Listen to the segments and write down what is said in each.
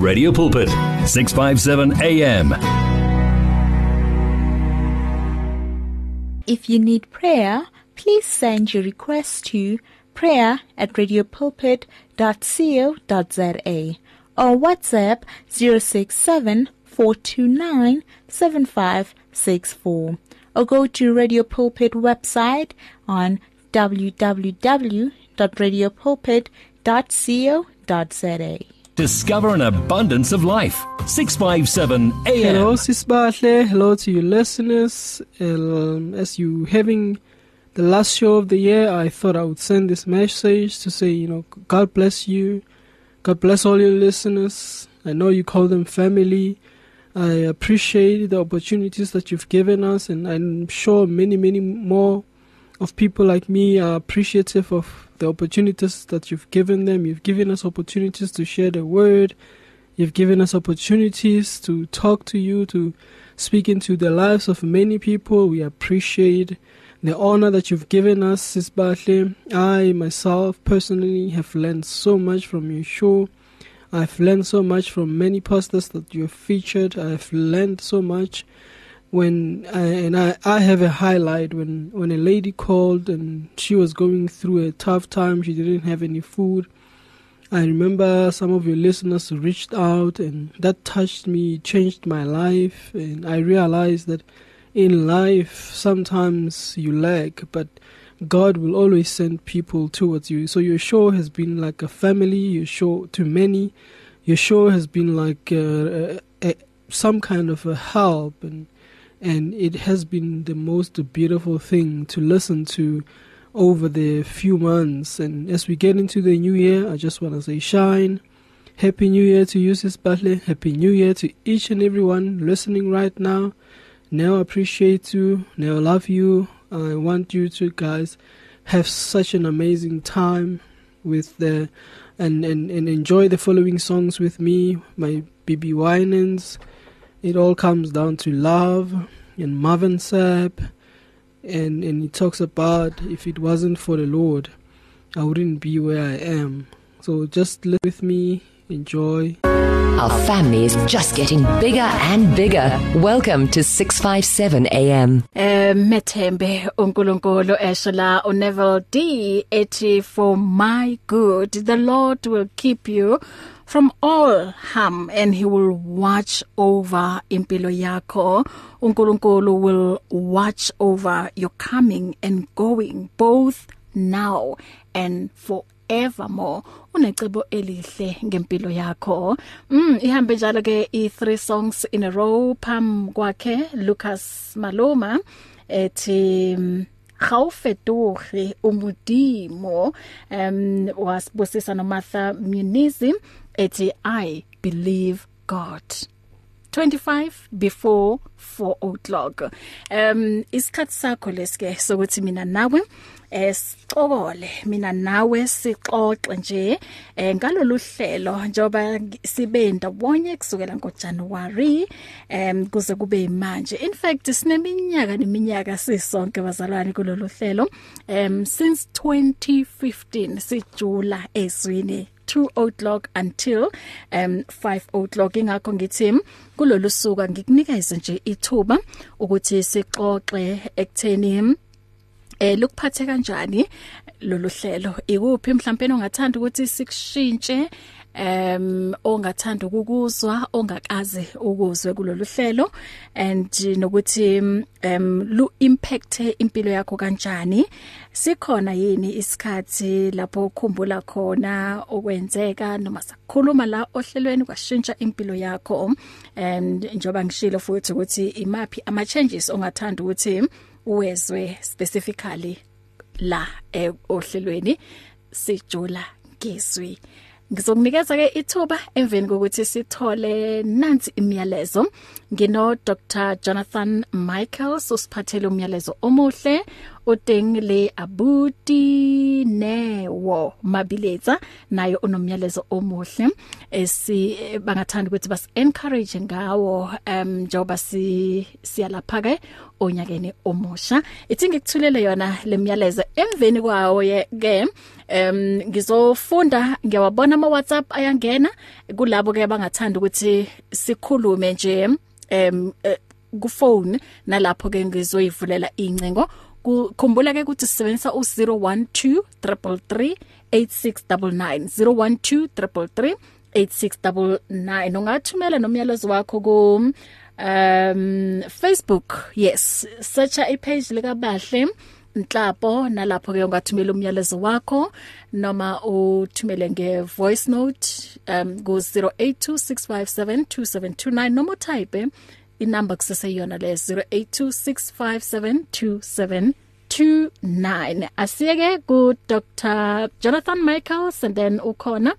Radio Pulpit 657 AM If you need prayer, please send your request to prayer at radiopulpit.co.za or WhatsApp 067-429-7564 or go to Radio Pulpit website on www.radiopulpit.co.za. Discover an abundance of life 657 AM Hello Sisbahle, hello to you listeners. Um, as you having the last show of the year, I thought I would send this message to say, you know, God bless you. God bless all your listeners. I know you call them family. I appreciate the opportunities that you've given us and I'm sure many many more of people like me are appreciative of the opportunities that you've given them. You've given us opportunities to share the word. You've given us opportunities to talk to you, to speak into the lives of many people. We appreciate the honor that you've given us, Sis Batle. I myself personally have learned so much from your show. I've learned so much from many pastors that you've featured. I've learned so much when I, and I, I have a highlight when when a lady called and she was going through a tough time. She didn't have any food. I remember some of your listeners reached out and that touched me changed my life. And I realized that in life sometimes you lack but God will always send people towards you. So your show has been like a family your show to many. Your show has been like uh, a, a, some kind of a help and and it has been the most beautiful thing to listen to over the few months. And as we get into the new year, I just want to say shine. Happy New Year to you, Sis Butler. Happy New Year to each and everyone listening right now. Now I appreciate you. Now I love you. I want you to guys have such an amazing time with the and, and, and enjoy the following songs with me, my BB Winans. It all comes down to love and Marvin Sapp and and he talks about if it wasn't for the Lord, I wouldn't be where I am. So just live with me, enjoy. Our family is just getting bigger and bigger. Welcome to 657 AM. Eh methembe uNkulunkulu esho la uNeville D ethi for my good the Lord will keep you from all harm and he will watch over impilo yakho. uNkulunkulu will watch over your coming and going both now and for evermore unecebo elihle ngempilo yakho. Mm ihambe njalo ke i3 songs in a row. Pam kwakhe Lucas Maloma ethi gaufetoge umudimo um wasibusisa no Martha Munizi ethi I believe God. 25 before 4 o'clock. Um isikhathi sakho lesike sokuthi mina nawe esicokole mina nawe sixoxe nje eh ngalolu hlelo njoba sibe ndawonye kusukela ngoJanuary em kuze kube manje. In fact sineminyaka neminyaka sisonke bazalwane kulolu hlelo. Em since 2015 sijula ezwini 2 o'clock until um 5 o'clock. Ingakho ngithi kulolu suku ngikunikeze nje ithuba ukuthi sixoxe ekutheni eh lokuphathe kanjani lolu hlelo. Ikuphi? Mhlawumbe ongathanda ukuthi sikushintshe um ongathanda ukukuzwa ongakaze ukuzwe kulolu hlelo and nokuthi um lu impact impilo yakho kanjani? Sikhona yini isikhathi lapho ukhumbula khona okwenzeka noma sakhuluma la ohlelweni kwashintsha impilo yakho? And njoba ngishilo futhi ukuthi imapi ama changes ongathanda ukuthi uwezwe specifically la eh, ohlelweni? Sijula ngizwi Ngizokunikeza ke ithuba emveni kokuthi sithole nansi imiyalezo. Ngino Dr. Jonathan Michael sosiphathele umyalezo omuhle. Uteng le abuti newo mabiletsa nayo unomyalezo omuhle esi bangathanda ukuthi bas encourage ngawo um njoba si siyalapha ke onyakeni omusha. Ithi ngikuthulele yona lemyalezo emveni kwawo ke em ngizofunda ngiyawabona ama WhatsApp ayangena. Kulabo ke bangathanda ukuthi sikhulume nje em ku phone nalapho ke ngizoyivulela incingo. Kukhumbula ke ukuthi sisebenzisa u012 333 8699 012 333 8699 ungathumela nomyalezo wakho ku um Facebook. Yes searcha ipage lika Bahle Nhlapo nalapho ke ungathumela umyalezo wakho noma uthumele nge voice note um ku 0826572729 noma type inamba kuseseyona le 0826572729 asiyeke ku Dr Jonathan Michaels and then ukhona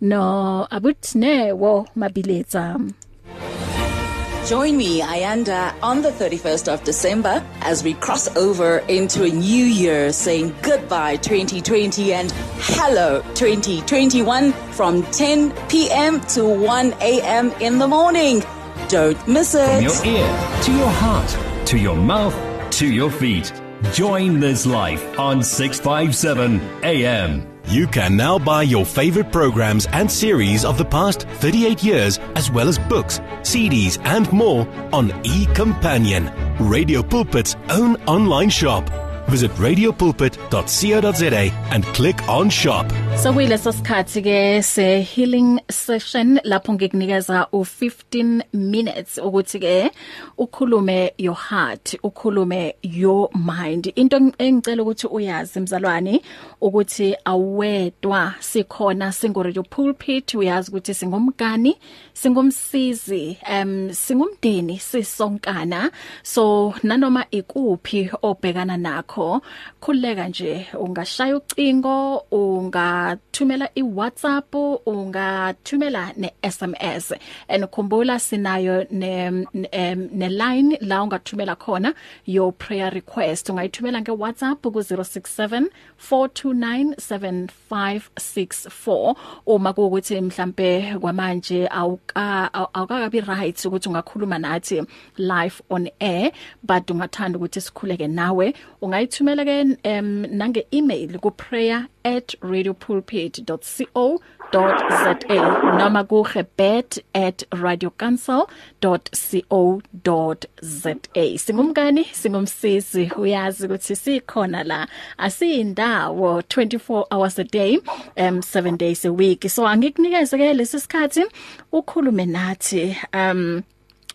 no abutnewo mabiletsa Join me, Ayanda, on the 31st of December as we cross over into a new year saying goodbye 2020 and hello 2021 from 10 p.m. to 1 a.m. in the morning. Don't miss From it. your ear to your heart to your mouth to your feet. Join this life on 657 AM. You can now buy your favorite programs and series of the past 38 years, as well as books, CDs, and more on eCompanion, Radio Pulpit's own online shop. Visit radiopulpit.co.za and click on shop. So kuyileso sikhathi ke se healing session lapho ngikunikeza u15 minutes ukuthi ke ukhulume your heart ukhulume your mind. Into engicela ukuthi uyazi mzalwane ukuthi awedwa sikhona singo radio pulpit uyazi ukuthi singumgani singumsizi um singumndeni sisonkana. So nanoma ikuphi obhekana nakho khuleka nje ungashaya ucingo ungathumela iWhatsApp ungathumela neSMS and khumbula sinayo ne ne, ne line la ungathumela khona your prayer request. Ungayithumela ngeWhatsApp ku 067 4297564 uma kuukuthi mhlambe kwamanje awuka awukakabi right ukuthi ungakhuluma nathi live on air but ungathanda ukuthi sikhuleke nawe ungayithumela ke um, nange email ku prayer radiopulpit.co.za noma ku radiocancel.co.za singumkani singumsisi uyazi ukuthi sikhona la. Asiyindawo 24 hours a day um 7 days a week. So angikunikeze ke lesi sikhathi ukhulume nathi um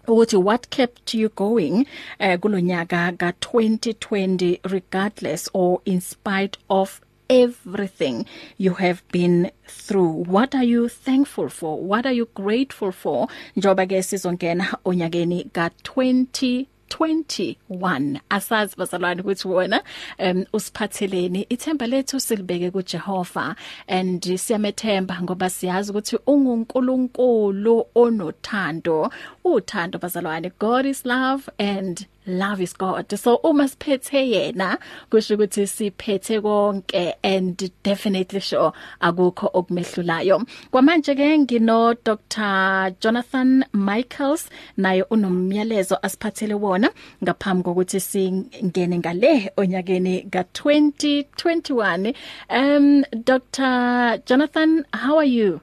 ukuthi what kept you going uh, kulonyaka ka 2020 regardless or in spite of everything you have been through. What are you thankful for? What are you grateful for? Njoba ke sizongena onyakeni ka 20 21 asazi bazalwane ukuthi wona um usiphatheleni. Ithemba lethu silibeke kuJehova. And siyamethemba ngoba siyazi ukuthi ungunkulunkulu onothando. Uthando bazalwane. God is love and love is God. So uma siphethe yena kusho ukuthi siphethe konke and definitely sure akukho okumehlulayo. Kwamanje ke ngino Dr Jonathan Michaels naye unomyalezo asiphathele wona ngaphambi kokuthi singene ngale onyakeni ka 2021 um Dr Jonathan how are you?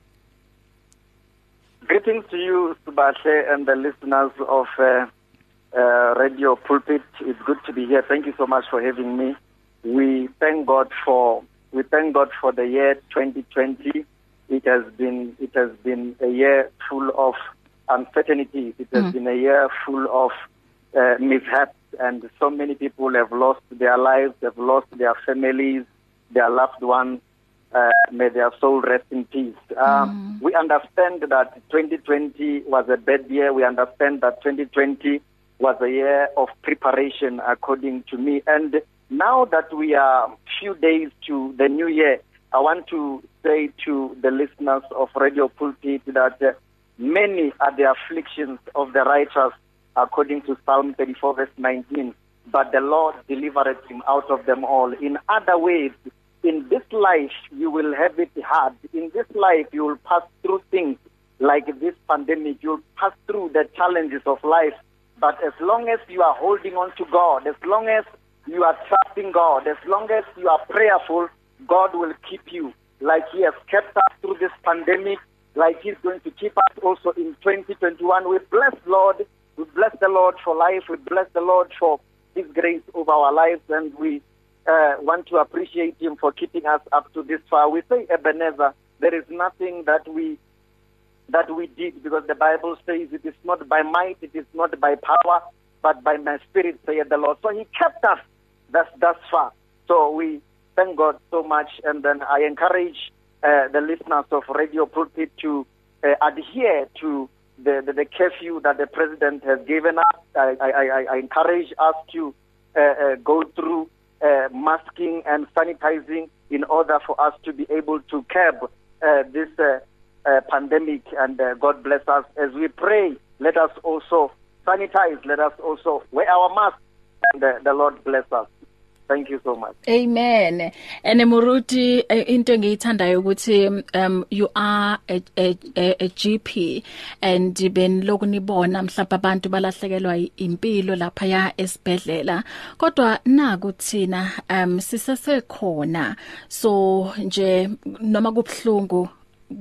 Greetings to you, Subahle, and the listeners of uh, uh, Radio Pulpit. It's good to be here. Thank you so much for having me. We thank God for we thank God for the year 2020. It has been it has been a year full of uncertainties. It has mm. been a year full of uh, mishaps, and so many people have lost their lives, have lost their families, their loved ones. Uh, may their soul rest in peace. Um, mm. We understand that 2020 was a bad year. We understand that 2020 was a year of preparation, according to me. And now that we are few days to the new year, I want to say to the listeners of Radio Pulpit that uh, many are the afflictions of the righteous, according to Psalm 34, verse 19. but the Lord delivered him out of them all. In other ways, in this life, you will have it hard. In this life, you will pass through things like this pandemic. You'll pass through the challenges of life. But as long as you are holding on to God, as long as you are trusting God, as long as you are prayerful, God will keep you like He has kept us through this pandemic, like He's going to keep us also in 2021. We bless Lord. We bless the Lord for life. We bless the Lord for His grace over our lives, and we uh, want to appreciate Him for keeping us up to this far. We say, Ebenezer, there is nothing that we that we did because the Bible says it is not by might, it is not by power, but by my spirit, saith the Lord. So He kept us thus thus far. So we thank God so much, and then I encourage uh, the listeners of Radio Pulpit to uh, adhere to the, the, the curfew that the president has given us. I, I, I encourage us to uh, uh, go through uh, masking and sanitizing in order for us to be able to curb uh, this uh, uh, pandemic. And uh, God bless us as we pray. Let us also sanitize. Let us also wear our mask. And uh, the Lord bless us. Thank you so much. Amen. And Muruti into engiyithandayo ukuthi um you are a, a, a, a GP and ben lokunibona mhlawumbe abantu balahlekelwa impilo lapha ya esibhedlela kodwa naku thina um sisesekhona so nje noma kubhlungu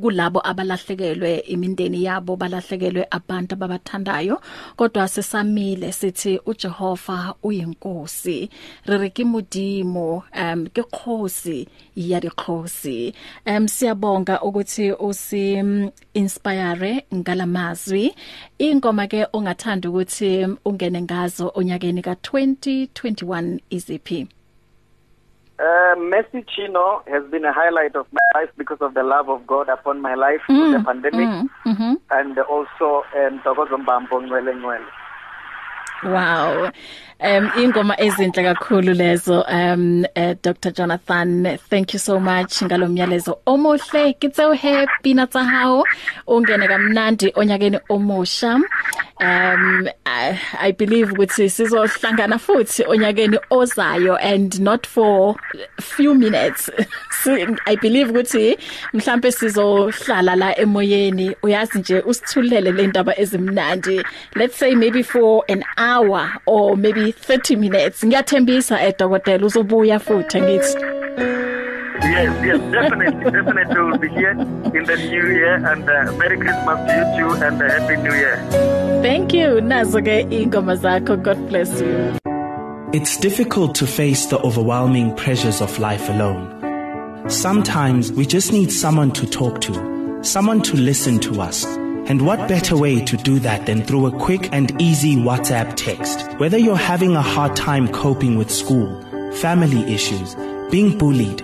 kulabo abalahlekelwe imindeni yabo balahlekelwe abantu ababathandayo. Kodwa sesamile sithi uJehova uyinkosi. Re ke modimo um ke khosi ya dikhosi um siyabonga ukuthi usi inspire ngalamazwi. Ingoma ke ongathanda ukuthi ungene ngazo onyakeni ka 2021 iziphi Uh, Messi Chino has been a highlight of my life because of the love of God upon my life mm, through the pandemic mm, mm-hmm. and also um, Tokozo Mbambo Ngwele Ngwele. Wow. Um ingoma ezinhle kakhulu lezo um uh, Dr Jonathan thank you so much ngalomyalezo omuhle kitse happy natsa hao ungene kamnandi onyakeni omusha um I, I believe ukuthi sizohlangana futhi onyakeni ozayo and not for few minutes. So, I believe ukuthi mhlambe sizohlala la emoyeni. Uyazi nje usithulele le ndaba ezimnandi. Let's say maybe for an hour or maybe 30 minutes. Ngiyathembisa edokotela uzobuya futhi ngithi Yes, yes, definitely, definitely we'll be here in the new year and uh, Merry Christmas to you too and uh, Happy New Year. Thank you. Nazo ke ingoma zakho. God bless you. It's difficult to face the overwhelming pressures of life alone. Sometimes we just need someone to talk to, someone to listen to us. And what better way to do that than through a quick and easy WhatsApp text? Whether you're having a hard time coping with school, family issues, being bullied,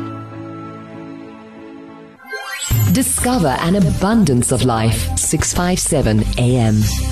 Discover an abundance of life. 657 AM.